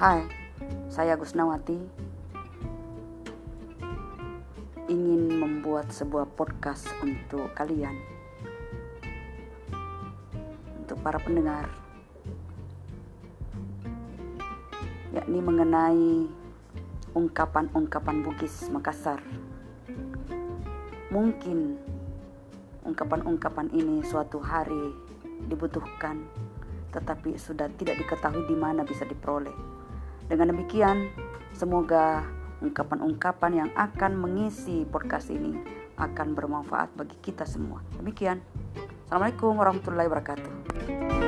Hai, saya Gusnawati. Ingin membuat sebuah podcast untuk kalian. Untuk para pendengar. Yakni mengenai ungkapan-ungkapan Bugis Makassar. Mungkin ungkapan-ungkapan ini suatu hari dibutuhkan tetapi sudah tidak diketahui di mana bisa diperoleh dengan demikian, semoga ungkapan-ungkapan yang akan mengisi podcast ini akan bermanfaat bagi kita semua. Demikian. Assalamualaikum warahmatullahi wabarakatuh.